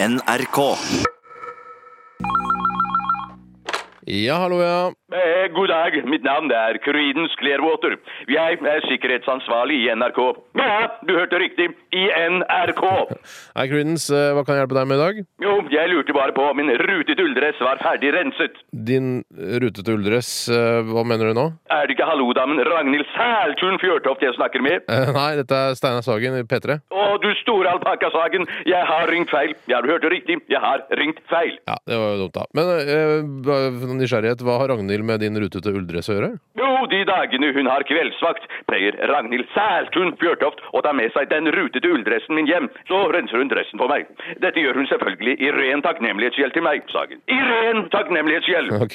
NRK. Ja, hallo, ja. Eh, god dag, mitt navn er Creedence Clearwater. Jeg er sikkerhetsansvarlig i NRK. Ja, du hørte riktig. I NRK. Hei, Creedence. eh, Hva kan jeg hjelpe deg med i dag? Jo, jeg lurte bare på om min rutete ulldress var ferdig renset. Din rutete ulldress, eh, hva mener du nå? Er det ikke hallodamen Ragnhild Sæltun Fjørtoft jeg snakker med? Eh, Nei, dette er Steinar Sagen i P3. Å, du store alpakkasaken, jeg har ringt feil. Ja, du hørte riktig, jeg har ringt feil. Ja, det var jo dumt, da. Men eh, bare nysgjerrighet, hva har Ragnhild med din rutete ulldress å gjøre? Jo, de dagene hun har kveldsvakt, pleier Ragnhild Sæltun Fjørtoft å ta med seg den rutete ulldressen min hjem. Så renser hun dressen for meg. Dette gjør hun selvfølgelig i ren takknemlighetsgjeld til meg, Sagen. I ren takknemlighetsgjeld. Ok.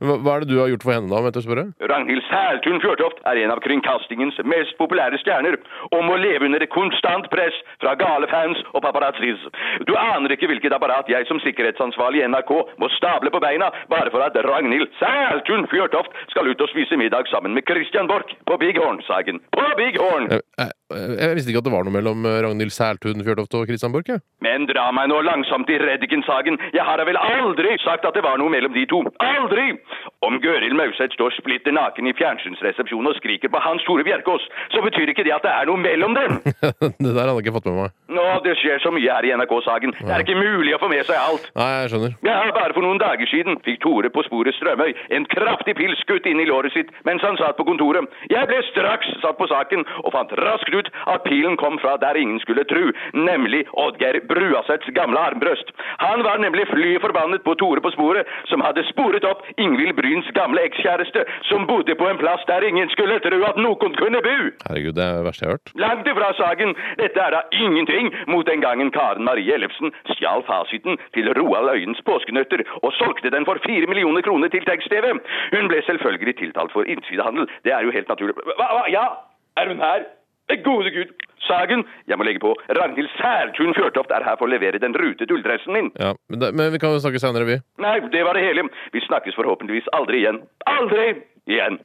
Hva- er det du har gjort for henne, da, om jeg tør spørre? Ragnhild Sæltun Fjørtoft er en av kringkastingens mest populære stjerner, og må leve under konstant press fra gale fans og paparazzis. Du aner ikke hvilket apparat jeg som sikkerhetsansvarlig i NRK må stable på beina bare for at Ragnhild Sæltun Fjørtoft skal ut og spise middag sammen med Christian Borch på Big Horn-sagen. På Big Horn! Jeg, Jeg visste ikke at det var noe mellom eh, Ragnhild Sæltun Fjørtoft og Christian Borch. jeg. Men dra meg nå langsomt i Reddiken-saken. Jeg har da vel aldri sagt at det var noe mellom de to. Aldri! Om Gøril Mauseth står splitter naken i fjernsynsresepsjonen og skriker på Hans Tore Bjerkås, så betyr ikke det at det er noe mellom dem. det der hadde jeg ikke fått med meg. Nå, det skjer så mye her i NRK-saken. Det er ikke mulig å få med seg alt. Nei, jeg skjønner. Ja, bare for noen dager siden fikk Tore på sporet Strømøy en kraftig pils skutt inn i låret sitt mens han satt på kontoret. Jeg ble straks satt på saken og fant raskt ut at pilen kom fra der ingen skulle tru, nemlig Oddgeir Bruasets gamle armbrøst. Han var nemlig fly forbannet på Tore på sporet, som hadde sporet opp Ingvild Bryns gamle ekskjæreste, som bodde på en plass der ingen skulle tro at noen kunne bo. Herregud, det er det verste jeg har hørt. Langt ifra saken. Dette er da ingenting mot den gangen Karen Marie Ellefsen stjal fasiten til Roald Øyens påskenøtter og solgte den for fire millioner kroner til tekst-TV. Hun ble selvfølgelig tiltalt for innsidehandel. Det er jo helt naturlig. Hva, hva, ja? Er hun her? Gode gud. Sagen, jeg må legge på. Ragnhild Særtun Fjørtoft er her for å levere den rutete ulldressen min. Ja, men, det, men vi kan jo snakke senere, vi. Nei, det var det hele. Vi snakkes forhåpentligvis aldri igjen. Aldri igjen.